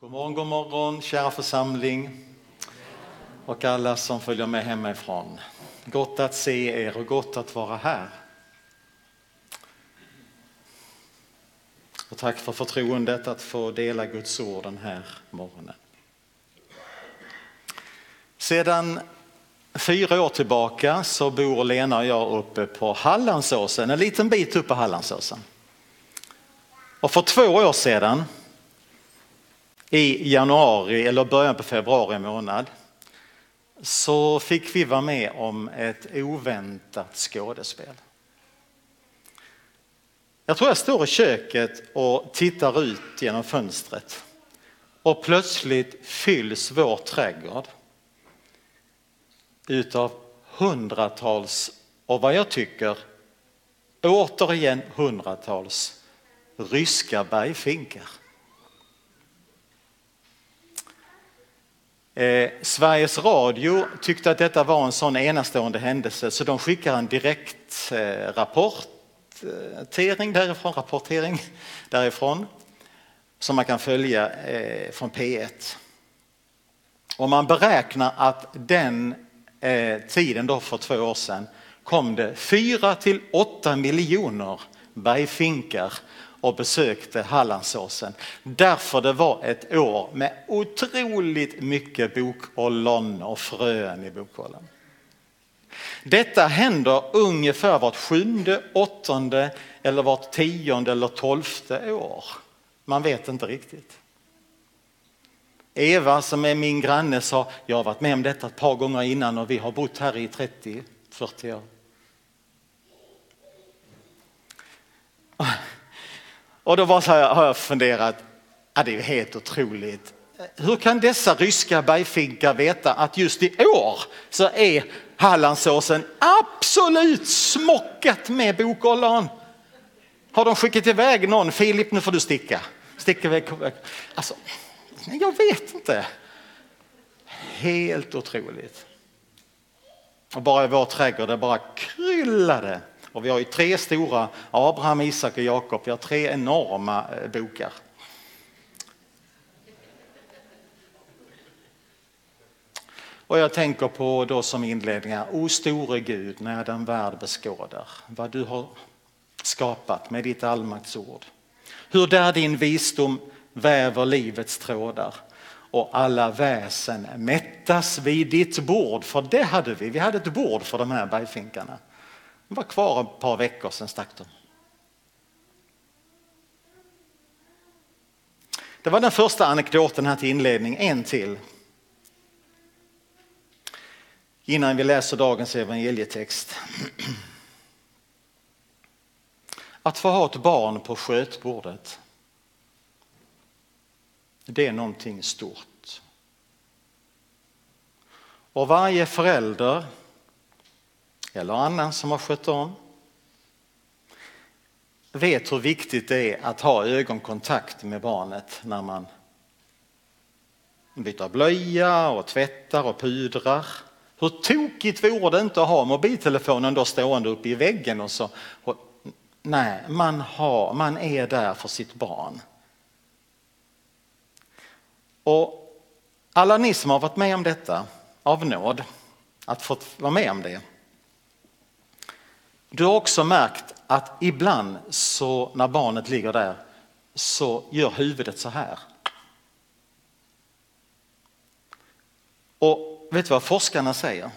God morgon, god morgon kära församling och alla som följer med hemifrån. Gott att se er och gott att vara här. Och tack för förtroendet att få dela Guds ord den här morgonen. Sedan fyra år tillbaka så bor Lena och jag uppe på Hallandsåsen, en liten bit upp på Hallandsåsen. Och för två år sedan i januari eller början på februari månad så fick vi vara med om ett oväntat skådespel. Jag tror jag står i köket och tittar ut genom fönstret och plötsligt fylls vår trädgård utav hundratals och vad jag tycker återigen hundratals ryska bergfinkar. Eh, Sveriges Radio tyckte att detta var en sån enastående händelse så de skickar en direkt eh, rapportering därifrån, rapportering därifrån som man kan följa eh, från P1. Och man beräknar att den eh, tiden då för två år sedan kom det 4 till 8 miljoner bergfinkar och besökte Hallandsåsen. Därför det var ett år med otroligt mycket bokollon och frön i bokollen. Detta händer ungefär vart sjunde, åttonde eller vart tionde eller tolfte år. Man vet inte riktigt. Eva som är min granne sa, jag har varit med om detta ett par gånger innan och vi har bott här i 30-40 år. Och då bara så här, har jag funderat, ja, det är ju helt otroligt. Hur kan dessa ryska bergfinkar veta att just i år så är Hallandsåsen absolut smockat med bokollon? Har de skickat iväg någon? Filip, nu får du sticka. Stick iväg. Alltså, jag vet inte. Helt otroligt. Och bara i vår trädgård, det bara kryllade och vi har ju tre stora, Abraham, Isak och Jakob, vi har tre enorma eh, bokar. Och jag tänker på då som inledningar, O store Gud, när den värld beskådar vad du har skapat med ditt allmaktsord. Hur där din visdom väver livets trådar och alla väsen mättas vid ditt bord. För det hade vi, vi hade ett bord för de här bergfinkarna. De var kvar ett par veckor, sen stack de. Det var den första anekdoten här till inledning, en till. Innan vi läser dagens evangelietext. Att få ha ett barn på skötbordet, det är någonting stort. Och varje förälder eller annan som har skött om vet hur viktigt det är att ha ögonkontakt med barnet när man byter blöja och tvättar och pudrar. Hur tokigt vore det inte att ha mobiltelefonen då stående uppe i väggen och så. nej, man, har, man är där för sitt barn. Och alla ni som har varit med om detta av nåd, att få vara med om det, du har också märkt att ibland så när barnet ligger där så gör huvudet så här. Och vet du vad forskarna säger?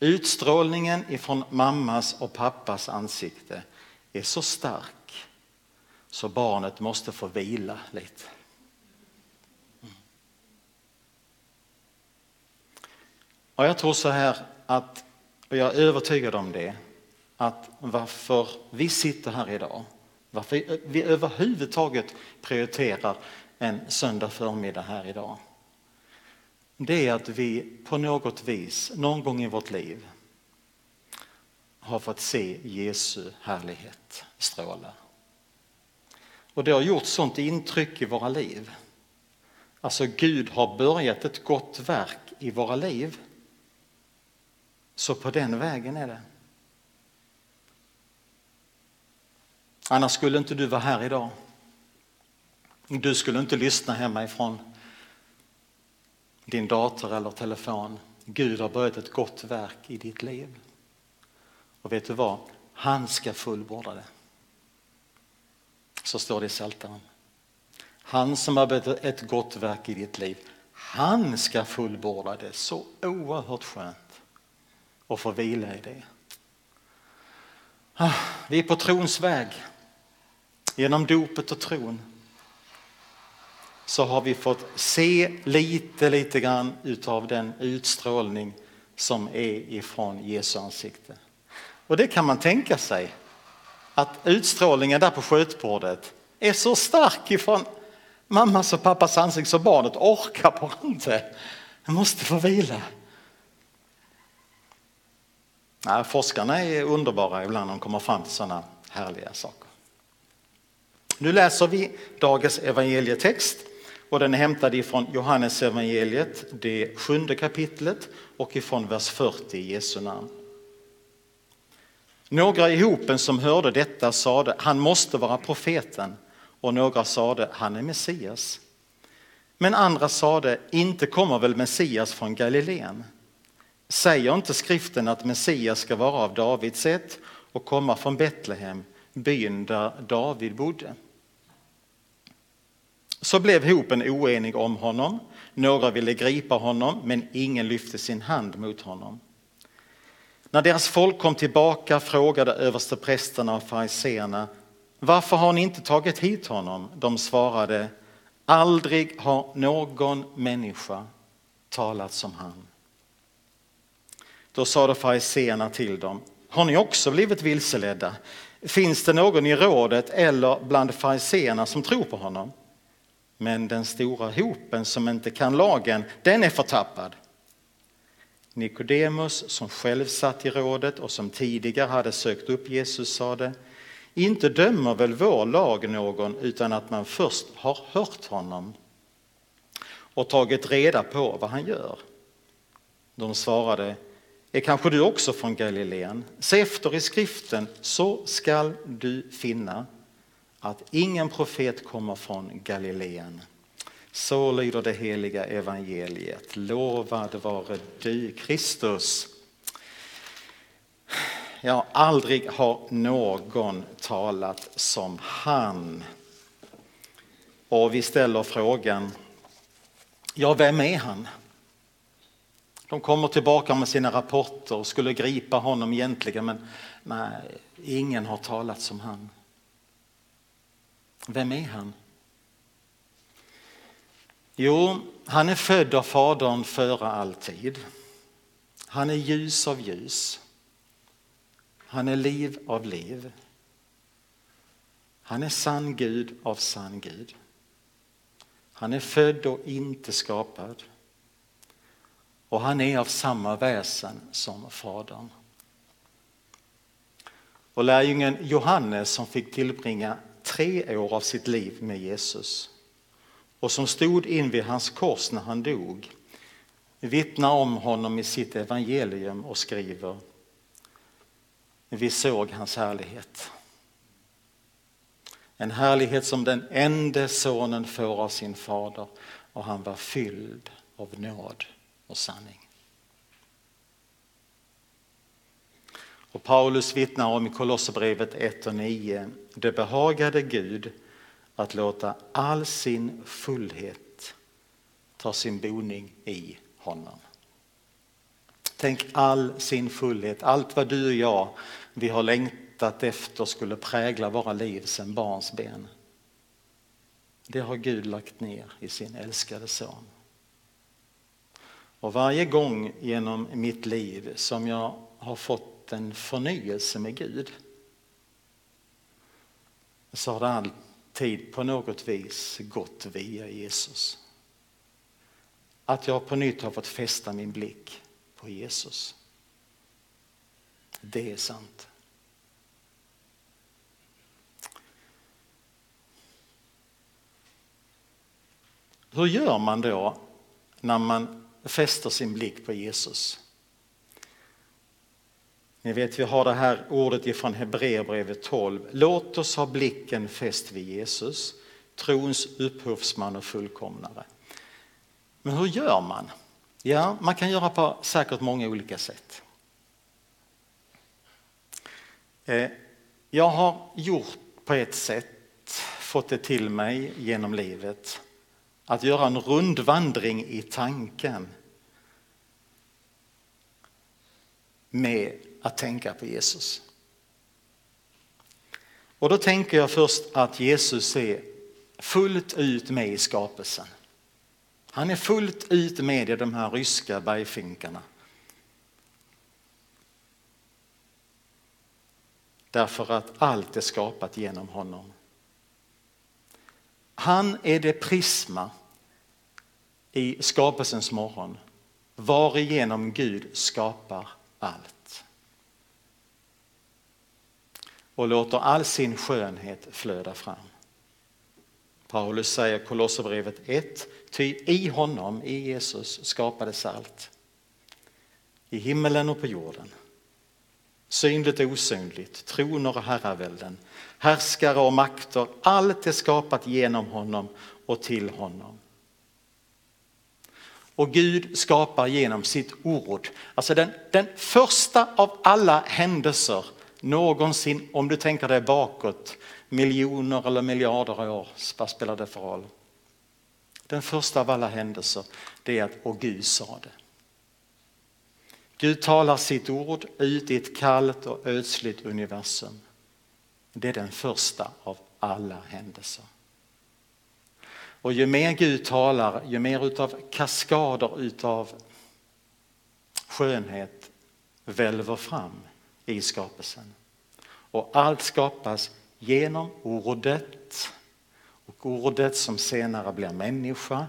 Utstrålningen ifrån mammas och pappas ansikte är så stark så barnet måste få vila lite. Mm. Och jag tror så här att och jag är övertygad om det, att varför vi sitter här idag, varför vi överhuvudtaget prioriterar en söndag förmiddag här idag. Det är att vi på något vis, någon gång i vårt liv har fått se Jesu härlighet stråla. Och det har gjort sånt intryck i våra liv. Alltså Gud har börjat ett gott verk i våra liv. Så på den vägen är det. Annars skulle inte du vara här idag. Du skulle inte lyssna hemifrån din dator eller telefon. Gud har börjat ett gott verk i ditt liv. Och vet du vad? Han ska fullborda det. Så står det i Psaltaren. Han som har börjat ett gott verk i ditt liv, han ska fullborda det. Så oerhört skönt och få vila i det. Ah, vi är på trons väg. Genom dopet och tron så har vi fått se lite, lite grann utav den utstrålning som är ifrån Jesu ansikte. Och det kan man tänka sig att utstrålningen där på skötbordet är så stark ifrån mammas och pappas ansikte så barnet orkar bara inte. Jag måste få vila. Nej, forskarna är underbara ibland när de kommer fram till sådana härliga saker. Nu läser vi dagens evangelietext och den är hämtad ifrån Johannes evangeliet, det sjunde kapitlet och ifrån vers 40 i Jesu namn. Några i hopen som hörde detta sade han måste vara profeten och några sade han är Messias. Men andra sade inte kommer väl Messias från Galileen? Säger inte skriften att Messias ska vara av Davids sätt och komma från Betlehem, byn där David bodde? Så blev hopen oenig om honom. Några ville gripa honom, men ingen lyfte sin hand mot honom. När deras folk kom tillbaka frågade översteprästerna och fariseerna varför har ni inte tagit hit honom? De svarade aldrig har någon människa talat som han. Då sade fariseerna till dem har ni också blivit vilseledda? Finns det någon i rådet eller bland fariseerna som tror på honom? Men den stora hopen som inte kan lagen, den är förtappad. Nikodemus som själv satt i rådet och som tidigare hade sökt upp Jesus sade inte dömer väl vår lag någon utan att man först har hört honom och tagit reda på vad han gör. De svarade, är kanske du också från Galileen? Se efter i skriften så skall du finna att ingen profet kommer från Galileen. Så lyder det heliga evangeliet. Lovad vare du Kristus. Ja, aldrig har någon talat som han. Och vi ställer frågan, ja vem är han? De kommer tillbaka med sina rapporter och skulle gripa honom egentligen men nej, ingen har talat som han. Vem är han? Jo, han är född av Fadern före all tid. Han är ljus av ljus. Han är liv av liv. Han är sann Gud av sann Gud. Han är född och inte skapad. Och han är av samma väsen som Fadern. Och lärjungen Johannes som fick tillbringa tre år av sitt liv med Jesus och som stod invid hans kors när han dog vittnar om honom i sitt evangelium och skriver Vi såg hans härlighet. En härlighet som den enda sonen får av sin fader och han var fylld av nåd och sanning. Och Paulus vittnar om i Kolosserbrevet 1 och 9. Det behagade Gud att låta all sin fullhet ta sin boning i honom. Tänk all sin fullhet, allt vad du och jag vi har längtat efter skulle prägla våra liv sedan barns ben. Det har Gud lagt ner i sin älskade son. Och varje gång genom mitt liv som jag har fått en förnyelse med Gud så har det alltid på något vis gått via Jesus. Att jag på nytt har fått fästa min blick på Jesus. Det är sant. Hur gör man då när man fäster sin blick på Jesus? Ni vet, vi har det här ordet ifrån Hebreerbrevet 12. Låt oss ha blicken fäst vid Jesus, trons upphovsman och fullkomnare. Men hur gör man? Ja, man kan göra på säkert många olika sätt. Eh, jag har gjort på ett sätt, fått det till mig genom livet, att göra en rundvandring i tanken med att tänka på Jesus. Och då tänker jag först att Jesus är fullt ut med i skapelsen. Han är fullt ut med i de här ryska bergfinkarna. Därför att allt är skapat genom honom. Han är det prisma i skapelsens morgon varigenom Gud skapar allt. Och låter all sin skönhet flöda fram. Paulus säger i Kolosserbrevet 1, ty i honom, i Jesus, skapades allt. I himmelen och på jorden. Synligt och osynligt, troner och herravälden, härskare och makter, allt är skapat genom honom och till honom. Och Gud skapar genom sitt ord. Alltså den, den första av alla händelser någonsin, om du tänker dig bakåt, miljoner eller miljarder år, vad spelar det för roll? Den första av alla händelser, det är att och Gud sa det. Gud talar sitt ord ut i ett kallt och ödsligt universum. Det är den första av alla händelser. Och ju mer Gud talar, ju mer utav kaskader utav skönhet välver fram i skapelsen. Och allt skapas genom ordet och ordet som senare blir människa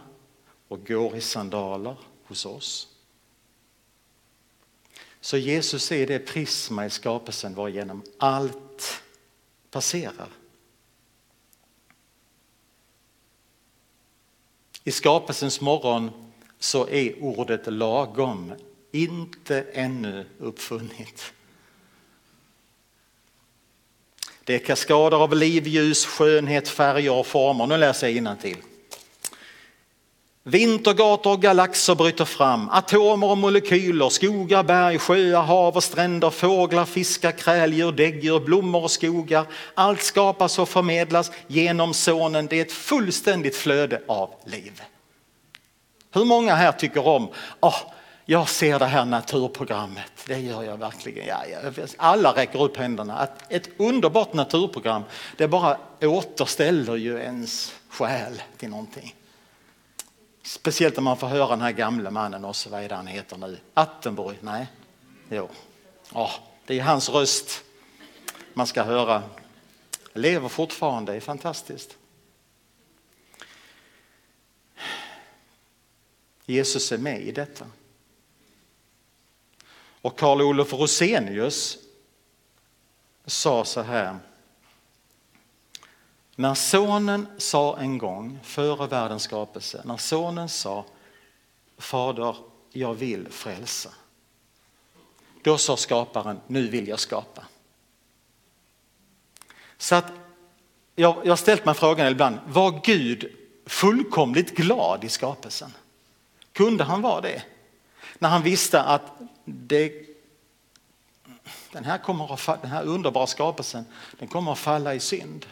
och går i sandaler hos oss. Så Jesus är det prisma i skapelsen varigenom allt passerar. I skapelsens morgon så är ordet lagom inte ännu uppfunnit. Det är kaskader av liv, ljus, skönhet, färger och former. Nu läser jag till. Vintergator och galaxer bryter fram, atomer och molekyler, skogar, berg, sjöar, hav och stränder, fåglar, fiskar, kräldjur, däggdjur, blommor och skogar. Allt skapas och förmedlas genom sonen. Det är ett fullständigt flöde av liv. Hur många här tycker om, oh, jag ser det här naturprogrammet, det gör jag verkligen. Ja, alla räcker upp händerna. Ett underbart naturprogram, det bara återställer ju ens själ till någonting. Speciellt när man får höra den här gamle mannen också, vad är det han heter nu? Attenborg? Nej? Jo. Oh, det är hans röst man ska höra. Lever fortfarande, det är fantastiskt. Jesus är med i detta. Och Karl Olof Rosenius sa så här. När sonen sa en gång, före världens skapelse, när sonen sa Fader, jag vill frälsa. Då sa skaparen, nu vill jag skapa. Så att jag, jag har ställt mig frågan ibland, var Gud fullkomligt glad i skapelsen? Kunde han vara det? När han visste att det, den, här kommer att, den här underbara skapelsen den kommer att falla i synd.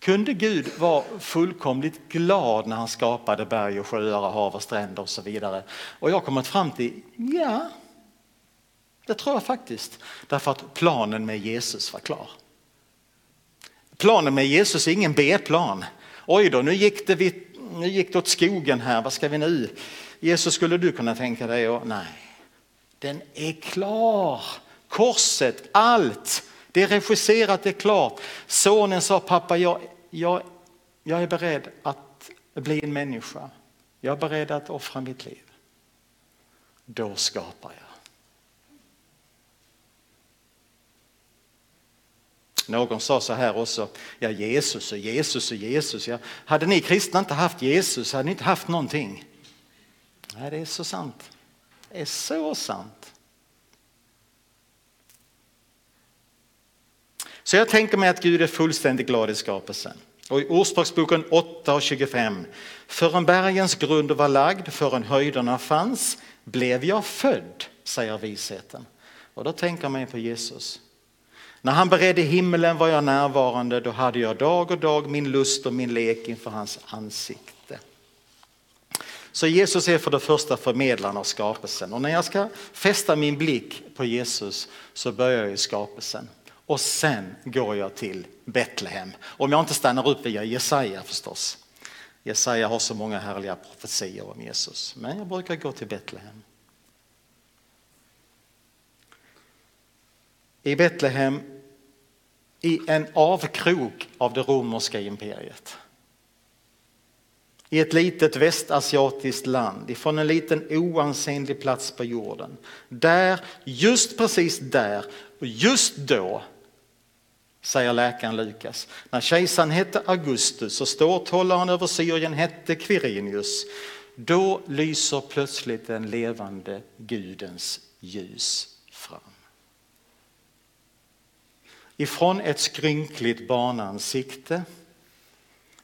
Kunde Gud vara fullkomligt glad när han skapade berg och sjöar, och hav och stränder och så vidare? Och jag har kommit fram till, ja, det tror jag faktiskt. Därför att planen med Jesus var klar. Planen med Jesus är ingen B-plan. Oj då, nu gick, det, nu gick det åt skogen här, vad ska vi nu? Jesus, skulle du kunna tänka dig? Och, nej, den är klar. Korset, allt, det är regisserat, det är klart. Sonen sa pappa, jag, jag, jag är beredd att bli en människa. Jag är beredd att offra mitt liv. Då skapar jag. Någon sa så här också, ja Jesus och Jesus och Jesus. Ja. Hade ni kristna inte haft Jesus hade ni inte haft någonting. Nej, det är så sant. Det är så sant. Så jag tänker mig att Gud är fullständigt glad i skapelsen. Och i Ordspråksboken 8 och 25. Förrän bergens grund var lagd, förrän höjderna fanns, blev jag född, säger visheten. Och då tänker man på Jesus. När han beredde himmelen var jag närvarande, då hade jag dag och dag min lust och min lek inför hans ansikte. Så Jesus är för det första förmedlaren av skapelsen och när jag ska fästa min blick på Jesus så börjar jag i skapelsen och sen går jag till Betlehem. Om jag inte stannar upp via Jesaja förstås. Jesaja har så många härliga profetier om Jesus, men jag brukar gå till Betlehem. i Betlehem i en avkrok av det romerska imperiet. I ett litet västasiatiskt land, ifrån en liten oansenlig plats på jorden. Där, just precis där och just då, säger läkaren Lukas, när kejsaren hette Augustus och ståthållaren över Syrien hette Quirinius, då lyser plötsligt den levande Gudens ljus fram. Ifrån ett skrynkligt barnansikte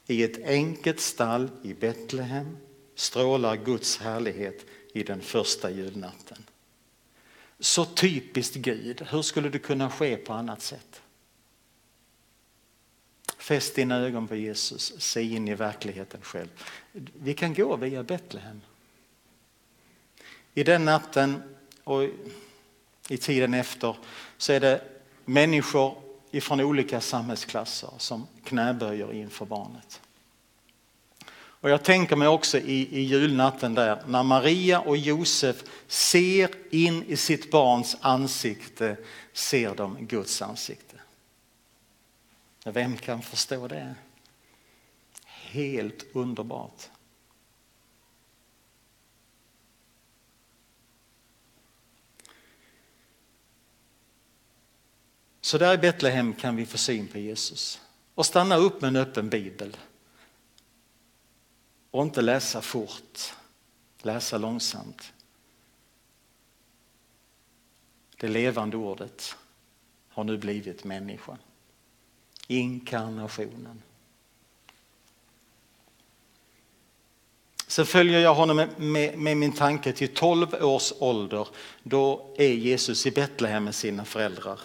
i ett enkelt stall i Betlehem strålar Guds härlighet i den första julnatten. Så typiskt Gud, hur skulle det kunna ske på annat sätt? Fäst dina ögon på Jesus, se in i verkligheten själv. Vi kan gå via Betlehem. I den natten och i tiden efter så är det människor ifrån olika samhällsklasser som knäböjer inför barnet. Och jag tänker mig också i, i julnatten där när Maria och Josef ser in i sitt barns ansikte ser de Guds ansikte. Vem kan förstå det? Helt underbart. Så där i Betlehem kan vi få syn på Jesus och stanna upp med en öppen bibel. Och inte läsa fort, läsa långsamt. Det levande ordet har nu blivit människan. Inkarnationen. Så följer jag honom med, med, med, min tanke till 12 års ålder. Då är Jesus i Betlehem med sina föräldrar.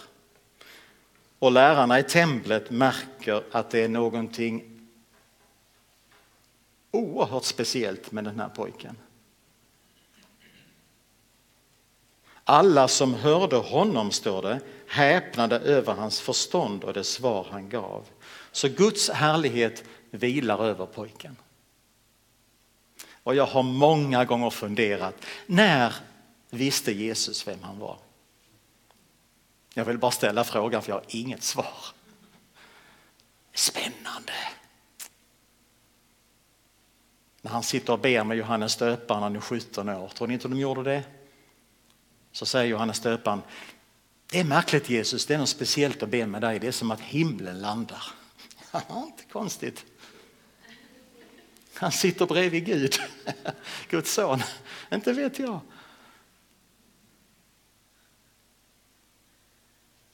Och lärarna i templet märker att det är någonting oerhört speciellt med den här pojken. Alla som hörde honom, står det, häpnade över hans förstånd och det svar han gav. Så Guds härlighet vilar över pojken. Och jag har många gånger funderat, när visste Jesus vem han var? Jag vill bara ställa frågan för jag har inget svar. Spännande. När han sitter och ber med Johannes döparen han är 17 år, tror ni inte de gjorde det? Så säger Johannes döparen, det är märkligt Jesus, det är något speciellt att be med dig, det är som att himlen landar. inte konstigt. Han sitter bredvid Gud, Guds son. Inte vet jag.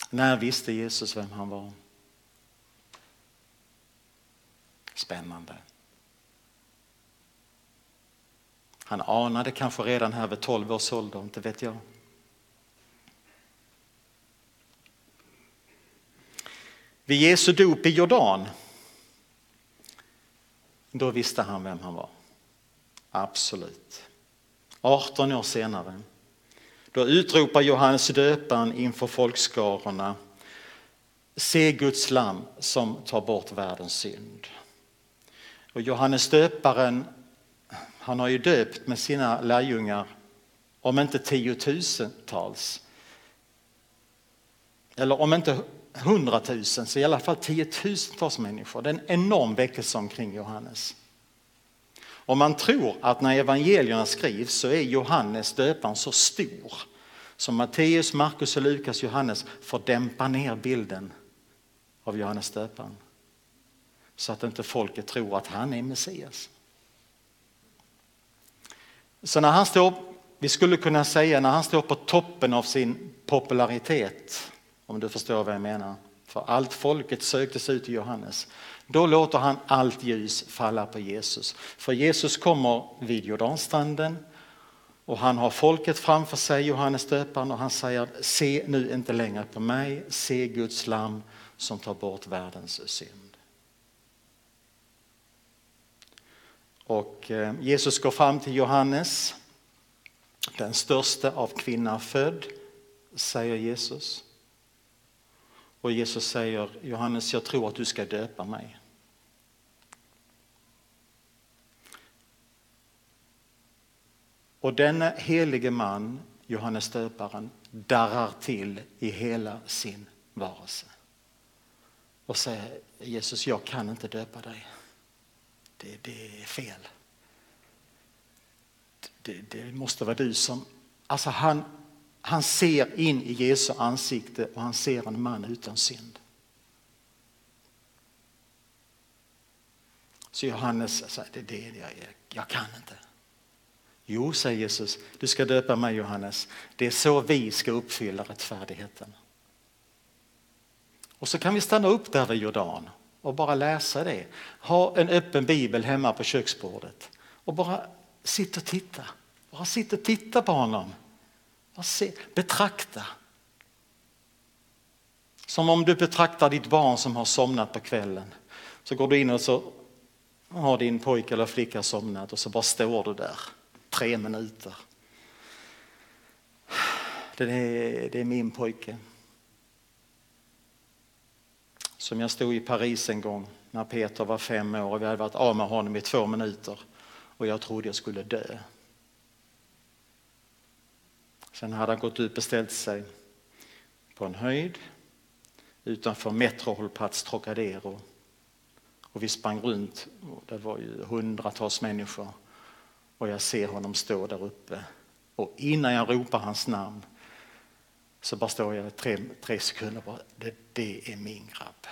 När visste Jesus vem han var? Spännande. Han anade kanske redan här vid 12 års ålder, inte vet jag. Vid Jesu dop i Jordan, då visste han vem han var. Absolut. 18 år senare då utropar Johannes döparen inför folkskarorna Se Guds lam som tar bort världens synd. Och Johannes döparen, han har ju döpt med sina lärjungar, om inte tiotusentals, eller om inte hundratusen, så i alla fall tiotusentals människor. Det är en enorm väckelse omkring Johannes. Och man tror att när evangelierna skrivs så är Johannes döparen så stor som Matteus, Markus och Lukas Johannes får dämpa ner bilden av Johannes döparen. Så att inte folket tror att han är Messias. Så när han står, vi skulle kunna säga när han står på toppen av sin popularitet, om du förstår vad jag menar, för allt folket sökte sig ut till Johannes, då låter han allt ljus falla på Jesus. För Jesus kommer vid Jordanstranden och han har folket framför sig, Johannes döparen, och han säger se nu inte längre på mig, se Guds lam som tar bort världens synd. Och eh, Jesus går fram till Johannes, den största av kvinnor född, säger Jesus. Och Jesus säger Johannes, jag tror att du ska döpa mig. Och denna helige man, Johannes döparen, darrar till i hela sin varelse. Och säger Jesus, jag kan inte döpa dig. Det, det är fel. Det, det, måste vara du som... Alltså han, han ser in i Jesu ansikte och han ser en man utan synd. Så Johannes säger, det, det, jag, jag kan inte. Jo, säger Jesus, du ska döpa mig Johannes. Det är så vi ska uppfylla rättfärdigheten. Och så kan vi stanna upp där vid Jordan och bara läsa det. Ha en öppen bibel hemma på köksbordet och bara sitta och titta. Bara sitta och titta på honom. Se, betrakta. Som om du betraktar ditt barn som har somnat på kvällen. Så går du in och så har din pojke eller flicka somnat och så bara står du där tre minuter. Det är, det är min pojke. Som jag stod i Paris en gång när Peter var fem år och vi hade varit av med honom i två minuter och jag trodde jag skulle dö. Sen hade han gått ut och ställt sig på en höjd utanför metrohållplats Trocadero. Och vi sprang runt, det var ju hundratals människor. Och jag ser honom stå där uppe. Och innan jag ropar hans namn så bara står jag tre, tre sekunder bara, det, det är min grabb.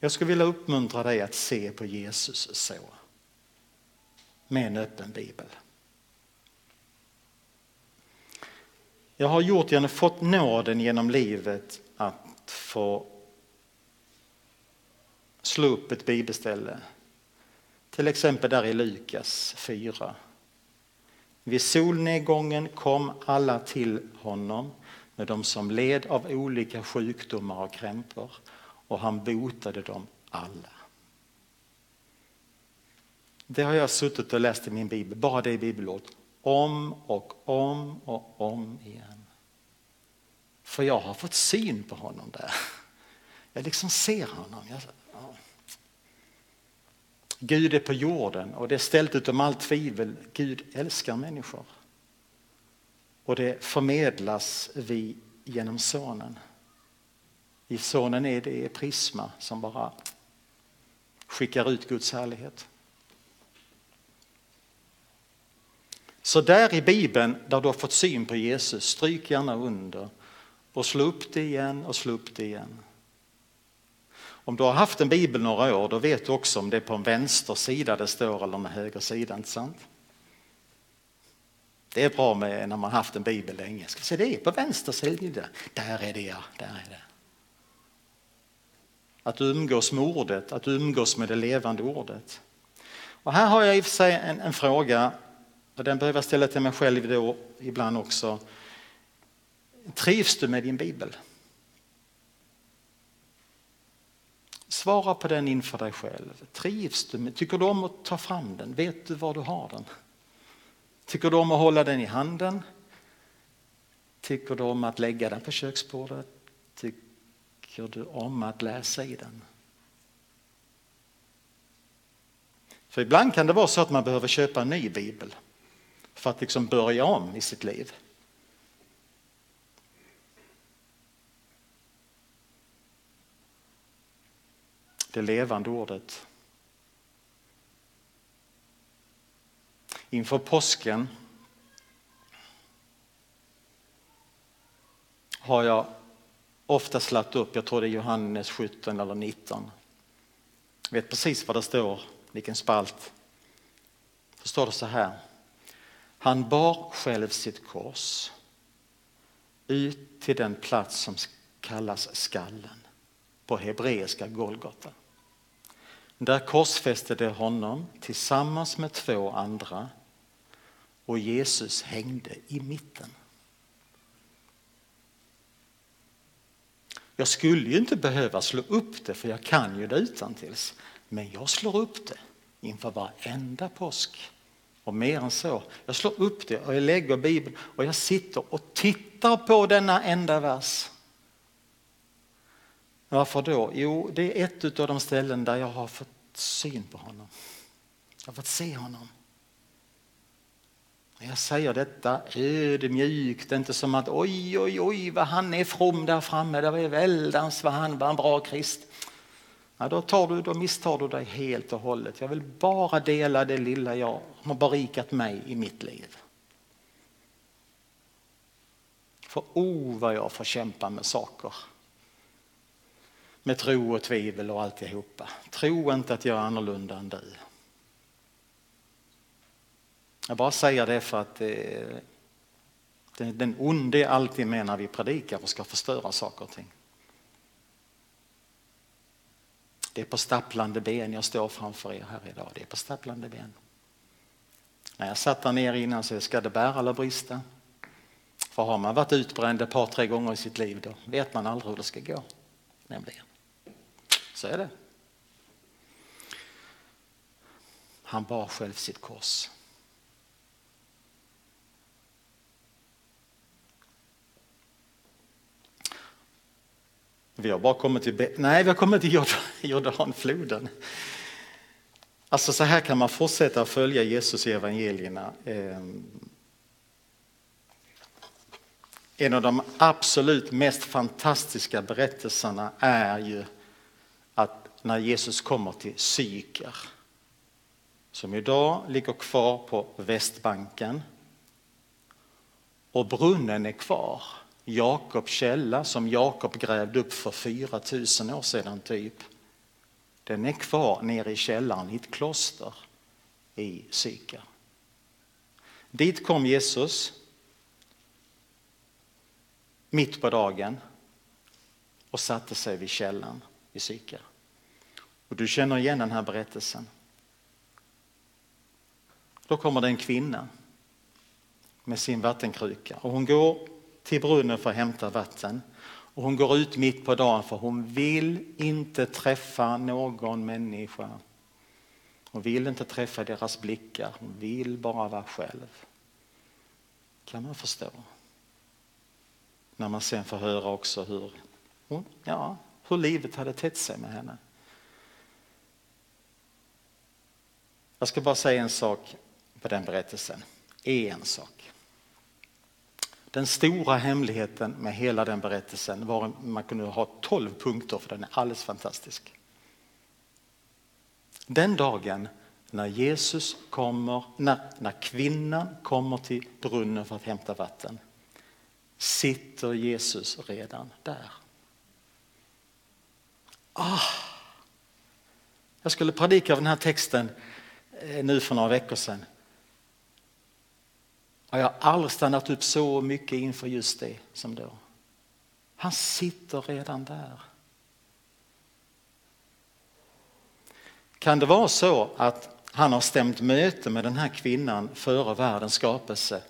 Jag skulle vilja uppmuntra dig att se på Jesus så. Med en öppen bibel. Jag har gjort, genom, fått nåden genom livet att få slå upp ett bibelställe. Till exempel där i Lukas 4. Vid solnedgången kom alla till honom med de som led av olika sjukdomar och krämpor och han botade dem alla. Det har jag suttit och läst i min bibel, bara det bibelordet om och om och om igen. För jag har fått syn på honom där. Jag liksom ser honom. Jag, ja. Gud är på jorden och det är ställt utom allt tvivel. Gud älskar människor. Och det förmedlas vi genom sonen. I sonen är det prisma som bara skickar ut Guds härlighet. Så där i Bibeln där du har fått syn på Jesus, stryk gärna under och slå upp det igen och slå upp det igen. Om du har haft en bibel några år då vet du också om det är på en vänster sida det står eller en höger sida, inte sant? Det är bra med när man haft en bibel länge. Ska se, det är på vänster sida. Där är det ja, där är det. Att umgås med ordet, att umgås med det levande ordet. Och här har jag i och för sig en, en fråga och den behöver jag ställa till mig själv då ibland också. Trivs du med din bibel? Svara på den inför dig själv. Trivs du med, tycker du om att ta fram den? Vet du var du har den? Tycker du om att hålla den i handen? Tycker du om att lägga den på köksbordet? Tycker du om att läsa i den? För ibland kan det vara så att man behöver köpa en ny bibel för att liksom börja om i sitt liv. Det levande ordet. Inför påsken har jag ofta slagit upp, jag tror det är Johannes 17 eller 19. Jag vet precis vad det står, vilken spalt. Då står det så här. Han bar själv sitt kors ut till den plats som kallas skallen på hebreiska Golgata. Där korsfäste de honom tillsammans med två andra och Jesus hängde i mitten. Jag skulle ju inte behöva slå upp det för jag kan ju det utan tills. Men jag slår upp det inför varenda påsk. Och mer än så, jag slår upp det och jag lägger Bibeln och jag sitter och tittar på denna enda vers. Varför då? Jo, det är ett av de ställen där jag har fått syn på honom. Jag har fått se honom. Jag säger detta ödmjukt, inte som att oj, oj, oj vad han är from där framme, det var väldans vad han var en bra krist. Ja, då, tar du, då misstar du dig helt och hållet. Jag vill bara dela det lilla jag har berikat mig i mitt liv. För oh vad jag får kämpa med saker. Med tro och tvivel och alltihopa. Tro inte att jag är annorlunda än du. Jag bara säger det för att eh, det, den onde är alltid med när vi predikar och ska förstöra saker och ting. Det är på stapplande ben jag står framför er här idag. Det är på stapplande ben. När jag satt där nere innan så ska det bära eller brista. För har man varit utbränd ett par, tre gånger i sitt liv då vet man aldrig hur det ska gå. Nämligen. Så är det. Han bar själv sitt kors. Vi har bara kommit till, nej, vi har kommit till Jordanfloden. Alltså så här kan man fortsätta följa Jesus i evangelierna. Ehm, en av de absolut mest fantastiska berättelserna är ju att när Jesus kommer till Syker, som idag ligger kvar på Västbanken, och brunnen är kvar. Jakobs källa som Jakob grävde upp för 4000 år sedan typ. Den är kvar nere i källaren i ett kloster i Syka. Dit kom Jesus mitt på dagen och satte sig vid källan i Syka. Och du känner igen den här berättelsen. Då kommer det en kvinna med sin vattenkruka och hon går till brunnen för att hämta vatten. Och hon går ut mitt på dagen för hon vill inte träffa någon människa. Hon vill inte träffa deras blickar, hon vill bara vara själv. Kan man förstå. När man sen får höra också hur, ja, hur livet hade tätt sig med henne. Jag ska bara säga en sak på den berättelsen. En sak. Den stora hemligheten med hela den berättelsen var att man kunde ha tolv punkter för den är alldeles fantastisk. Den dagen när Jesus kommer, när, när kvinnan kommer till brunnen för att hämta vatten sitter Jesus redan där. Ah. Jag skulle predika av den här texten eh, nu för några veckor sedan har jag aldrig stannat upp så mycket inför just det som då. Han sitter redan där. Kan det vara så att han har stämt möte med den här kvinnan före världens skapelse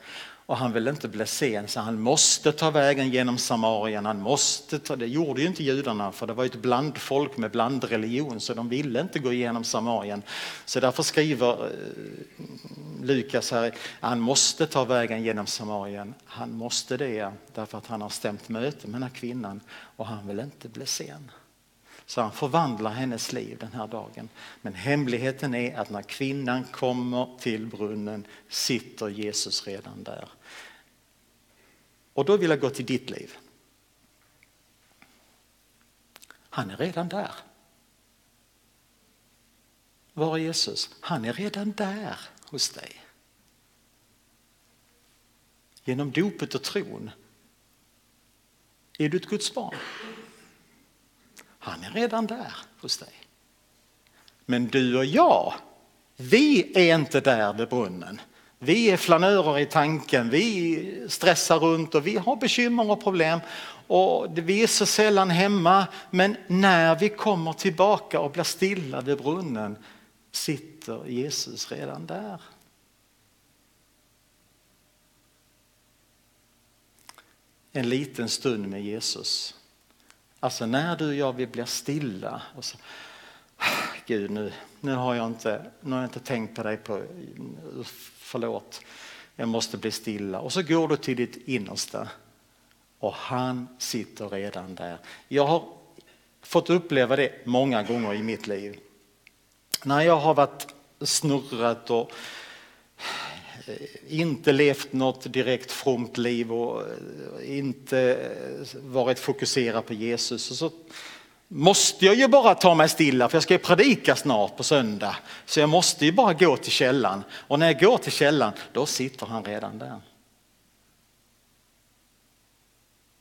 och han vill inte bli sen så han måste ta vägen genom Samarien. Han måste ta, det gjorde ju inte judarna för det var ett blandfolk med blandreligion så de ville inte gå igenom Samarien. Så därför skriver eh, Lukas här, han måste ta vägen genom Samarien. Han måste det därför att han har stämt möte med den här kvinnan och han vill inte bli sen. Så han förvandlar hennes liv den här dagen. Men hemligheten är att när kvinnan kommer till brunnen sitter Jesus redan där. Och då vill jag gå till ditt liv. Han är redan där. Var är Jesus? Han är redan där hos dig. Genom dopet och tron är du ett Guds barn. Han är redan där hos dig. Men du och jag, vi är inte där vid brunnen. Vi är flanörer i tanken, vi stressar runt och vi har bekymmer och problem och vi är så sällan hemma. Men när vi kommer tillbaka och blir stilla vid brunnen sitter Jesus redan där. En liten stund med Jesus. Alltså när du och jag vi blir stilla och så, Gud nu, nu, har jag inte, nu har jag inte tänkt på dig på, förlåt, jag måste bli stilla. Och så går du till ditt innersta och han sitter redan där. Jag har fått uppleva det många gånger i mitt liv. När jag har varit snurrat och Eh, inte levt något direkt fromt liv och eh, inte eh, varit fokuserad på Jesus. Och så måste jag ju bara ta mig stilla för jag ska ju predika snart på söndag. Så jag måste ju bara gå till källan. Och när jag går till källan då sitter han redan där.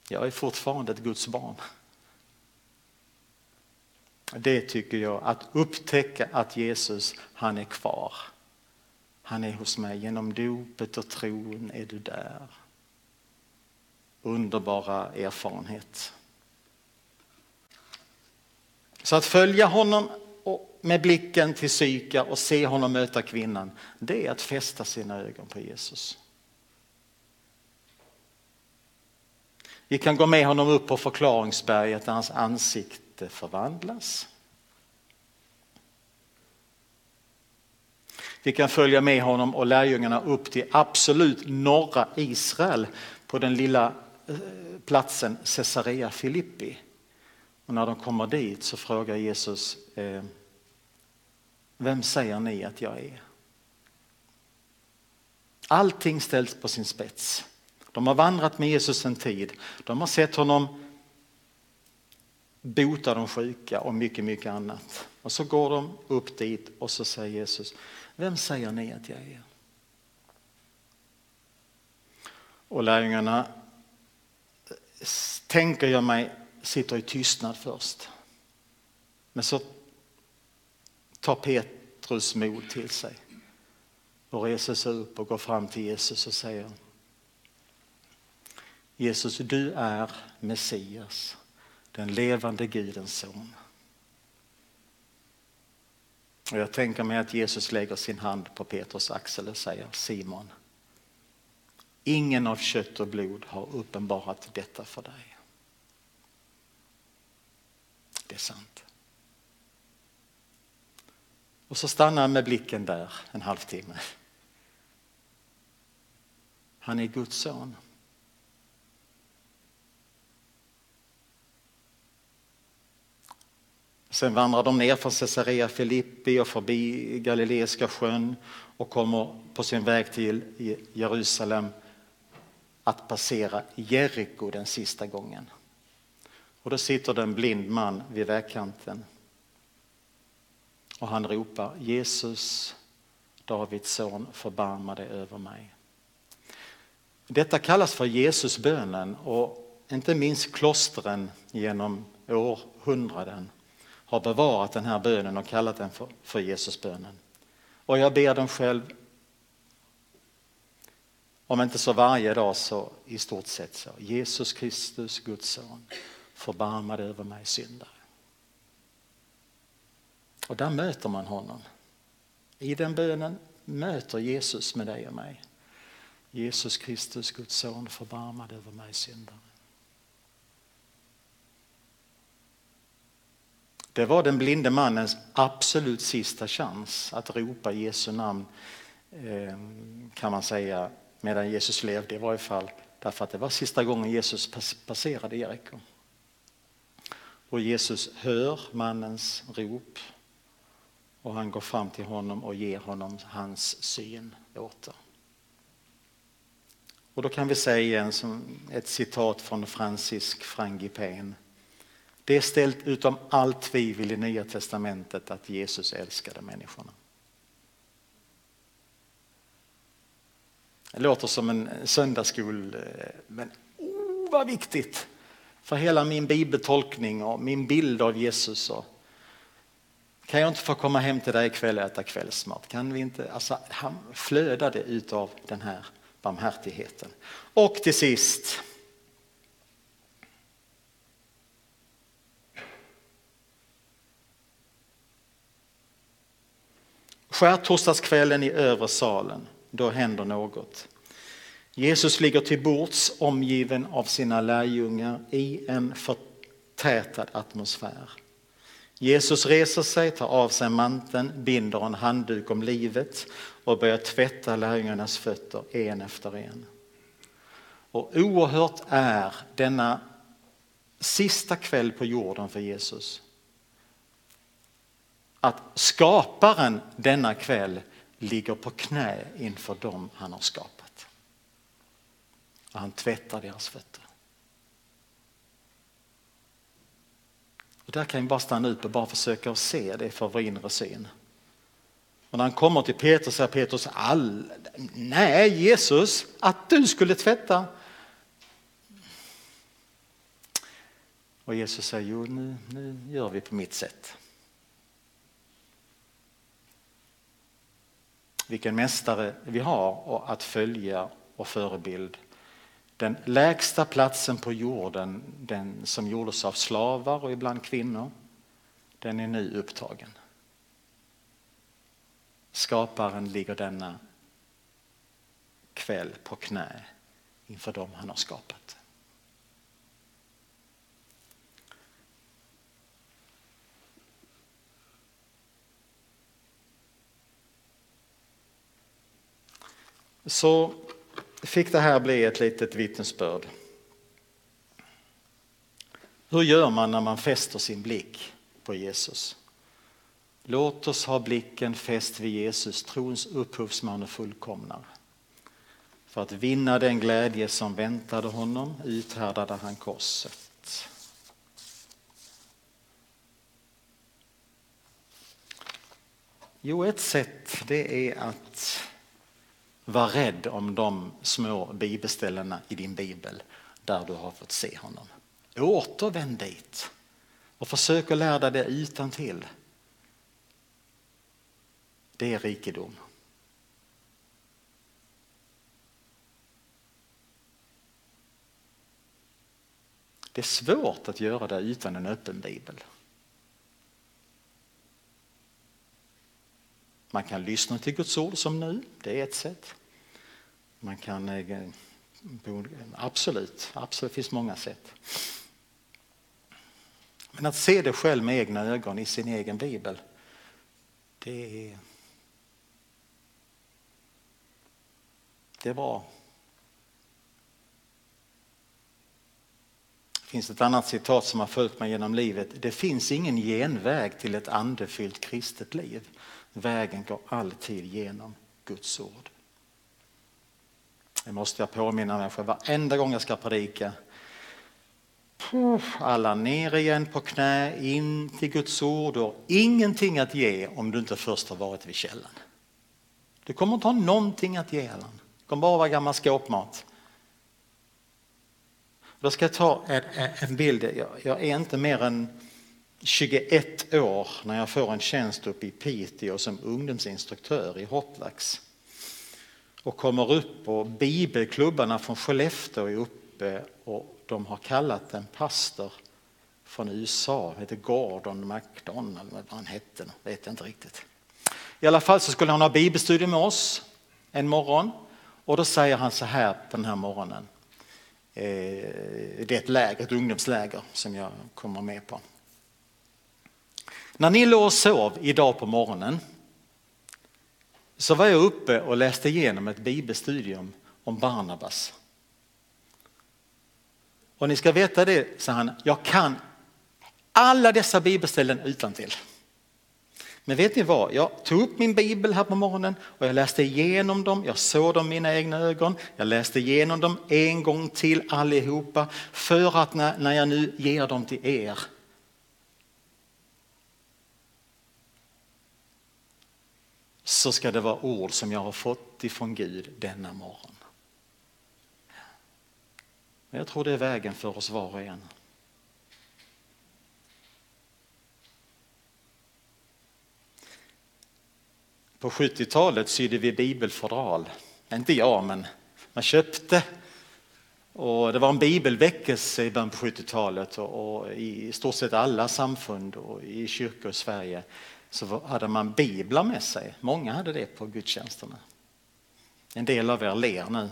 Jag är fortfarande ett Guds barn. Det tycker jag, att upptäcka att Jesus, han är kvar. Han är hos mig. Genom dopet och tron är du där. Underbara erfarenhet. Så att följa honom med blicken till Syka och se honom möta kvinnan, det är att fästa sina ögon på Jesus. Vi kan gå med honom upp på förklaringsberget där hans ansikte förvandlas. Vi kan följa med honom och lärjungarna upp till absolut norra Israel på den lilla eh, platsen Caesarea Filippi. Och när de kommer dit så frågar Jesus, eh, vem säger ni att jag är? Allting ställs på sin spets. De har vandrat med Jesus en tid. De har sett honom bota de sjuka och mycket, mycket annat. Och så går de upp dit och så säger Jesus, vem säger ni att jag är? Och lärjungarna, tänker jag mig, sitter i tystnad först. Men så tar Petrus mod till sig och reser sig upp och går fram till Jesus och säger Jesus, du är Messias, den levande Gudens son. Och jag tänker mig att Jesus lägger sin hand på Petrus axel och säger Simon, ingen av kött och blod har uppenbarat detta för dig. Det är sant. Och så stannar han med blicken där en halvtimme. Han är Guds son. Sen vandrar de ner från Caesarea Filippi och förbi Galileiska sjön och kommer på sin väg till Jerusalem att passera Jeriko den sista gången. Och då sitter det en blind man vid vägkanten och han ropar Jesus, Davids son, förbarma dig över mig. Detta kallas för Jesusbönen och inte minst klostren genom århundraden har bevarat den här bönen och kallat den för, för Jesusbönen. Och jag ber den själv, om inte så varje dag så i stort sett så. Jesus Kristus, Guds son, förbarma dig över mig syndare. Och där möter man honom. I den bönen möter Jesus med dig och mig. Jesus Kristus, Guds son, förbarma dig över mig syndare. Det var den blinde mannens absolut sista chans att ropa Jesu namn eh, kan man säga medan Jesus levde i varje fall. Därför att det var sista gången Jesus passerade Jeriko. Och Jesus hör mannens rop och han går fram till honom och ger honom hans syn åter. Och då kan vi säga igen som ett citat från Francis Frangipane det är ställt utom allt tvivel i Nya Testamentet att Jesus älskade människorna. Det låter som en söndagsskol, eh, men oh, vad viktigt för hela min bibeltolkning och min bild av Jesus. Och kan jag inte få komma hem till dig ikväll och äta kvällsmat? Kan vi inte? Alltså, han flödade utav den här barmhärtigheten. Och till sist. Skärtorsdagskvällen i övre salen, då händer något. Jesus ligger till bords omgiven av sina lärjungar i en förtätad atmosfär. Jesus reser sig, tar av sig manteln, binder en handduk om livet och börjar tvätta lärjungarnas fötter en efter en. Och oerhört är denna sista kväll på jorden för Jesus. Att skaparen denna kväll ligger på knä inför dem han har skapat. Och han tvättar deras fötter. Och där kan vi bara stanna upp och bara försöka se det för vår inre syn. Och när han kommer till Petrus säger Petrus, all, nej Jesus, att du skulle tvätta. Och Jesus säger, jo nu, nu gör vi på mitt sätt. Vilken mästare vi har att följa och förebild. Den lägsta platsen på jorden, den som gjordes av slavar och ibland kvinnor, den är nu upptagen. Skaparen ligger denna kväll på knä inför dem han har skapat. Så fick det här bli ett litet vittnesbörd. Hur gör man när man fäster sin blick på Jesus? Låt oss ha blicken fäst vid Jesus, trons upphovsman och fullkomnare. För att vinna den glädje som väntade honom uthärdade han korset. Jo, ett sätt det är att var rädd om de små bibelställena i din bibel där du har fått se honom. Återvänd dit och försök att lära dig det utan till. Det är rikedom. Det är svårt att göra det utan en öppen bibel. Man kan lyssna till Guds ord som nu, det är ett sätt. Man kan eh, absolut, absolut, det finns många sätt. Men att se det själv med egna ögon i sin egen bibel, det är, det är bra. Det finns ett annat citat som har följt mig genom livet. Det finns ingen genväg till ett andefyllt kristet liv. Vägen går alltid genom Guds ord. Det måste jag påminna mig själv varenda gång jag ska predika. Alla ner igen på knä, in till Guds ord och ingenting att ge om du inte först har varit vid källan. Du kommer inte ha någonting att ge Allan. Det kommer bara vara gammal skåpmat. Då ska jag ta en, en bild. Jag, jag är inte mer än 21 år när jag får en tjänst uppe i Piteå som ungdomsinstruktör i Hotlax och kommer upp och bibelklubbarna från Skellefteå är uppe och de har kallat en pastor från USA, heter Gordon McDonald, vad han hette, vet jag inte riktigt. I alla fall så skulle han ha bibelstudier med oss en morgon och då säger han så här på den här morgonen. Eh, det är ett läger, ett ungdomsläger som jag kommer med på. När ni låg och sov idag på morgonen så var jag uppe och läste igenom ett bibelstudium om Barnabas. Och ni ska veta det, sa han, jag kan alla dessa bibelställen utan till. Men vet ni vad, jag tog upp min bibel här på morgonen och jag läste igenom dem, jag såg dem med mina egna ögon, jag läste igenom dem en gång till allihopa för att när, när jag nu ger dem till er så ska det vara ord som jag har fått ifrån Gud denna morgon. Jag tror det är vägen för oss var och en. På 70-talet sydde vi bibelfodral. Inte jag, men man köpte. Och det var en bibelväckelse i början på 70-talet och, i stort sett alla samfund och i kyrkor i Sverige så hade man biblar med sig. Många hade det på gudstjänsterna. En del av er ler nu.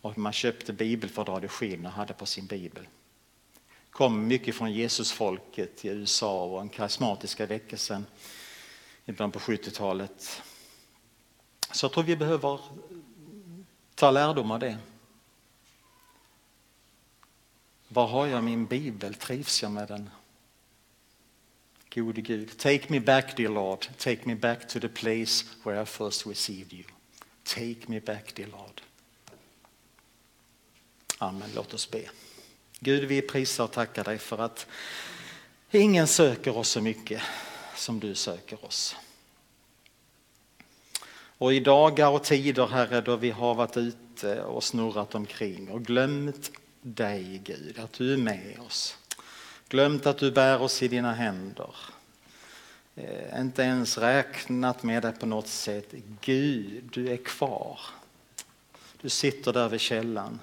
Och man köpte bibelfördrag i skinn och hade på sin bibel. kom mycket från Jesusfolket i USA och den karismatiska väckelsen i början på 70-talet. Så jag tror vi behöver ta lärdom av det. Var har jag min bibel? Trivs jag med den? Gode Gud, take me back dear Lord, take me back to the place where I first received you. Take me back dear Lord. Amen, låt oss be. Gud, vi prisar och tackar dig för att ingen söker oss så mycket som du söker oss. Och i dagar och tider, Herre, då vi har varit ute och snurrat omkring och glömt dig, Gud, att du är med oss. Glömt att du bär oss i dina händer. Eh, inte ens räknat med dig på något sätt. Gud, du är kvar. Du sitter där vid källan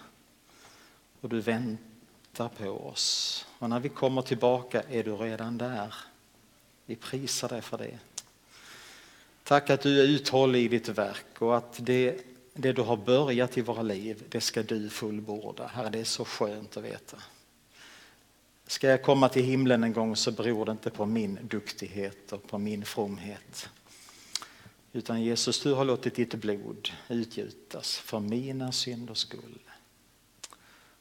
och du väntar på oss. Och när vi kommer tillbaka är du redan där. Vi prisar dig för det. Tack att du är uthållig i ditt verk och att det, det du har börjat i våra liv, det ska du fullborda. Herre, det är så skönt att veta. Ska jag komma till himlen en gång så beror det inte på min duktighet och på min fromhet. Utan Jesus, du har låtit ditt blod utgjutas för mina synders skull.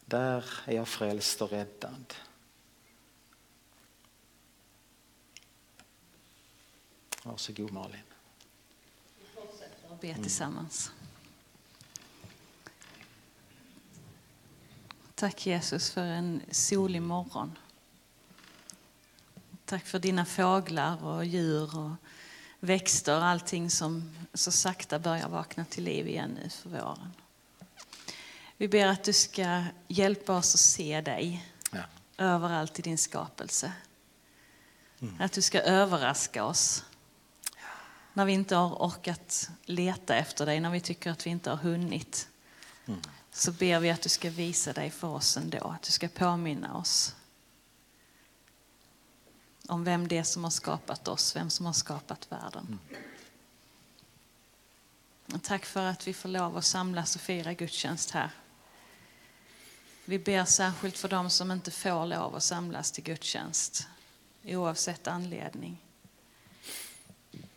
Där är jag frälst och räddad. Varsågod Malin. Vi fortsätter att be tillsammans. Tack Jesus för en solig morgon. Tack för dina fåglar och djur och växter och allting som så sakta börjar vakna till liv igen nu för våren. Vi ber att du ska hjälpa oss att se dig Ja. överallt i din skapelse. Att du ska överraska oss när vi inte har orkat leta efter dig, när vi tycker att vi inte har hunnit. Så ber vi att du ska visa dig för oss ändå, att du ska påminna oss om vem det är som har skapat oss, vem som har skapat världen. Och tack för att vi får lov att samlas och fira gudstjänst här. Vi ber särskilt för dem som inte får lov att samlas till gudstjänst, oavsett anledning.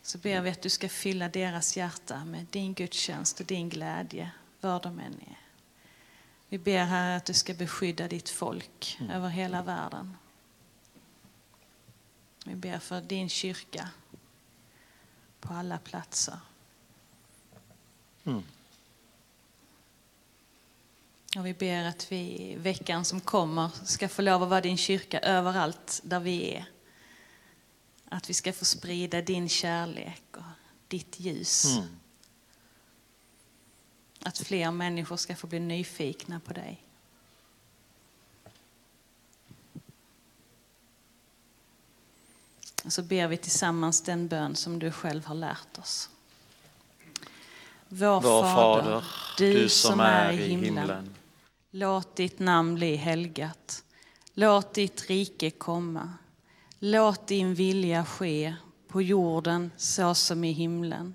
Så ber vi att du ska fylla deras hjärta med din gudstjänst och din glädje, var de än är. Vi ber här att du ska beskydda ditt folk över hela världen. Vi ber för din kyrka på alla platser. Mm. Och vi ber att vi veckan som kommer ska få lov att vara din kyrka överallt där vi är. Att vi ska få sprida din kärlek och ditt ljus. Mm. Att fler människor ska få bli nyfikna på dig. Och så ber vi tillsammans den bön som du själv har lärt oss. Vår, Vår Fader, du som är i himlen. Låt ditt namn bli helgat. Låt ditt rike komma. Låt din vilja ske på jorden så som i himlen.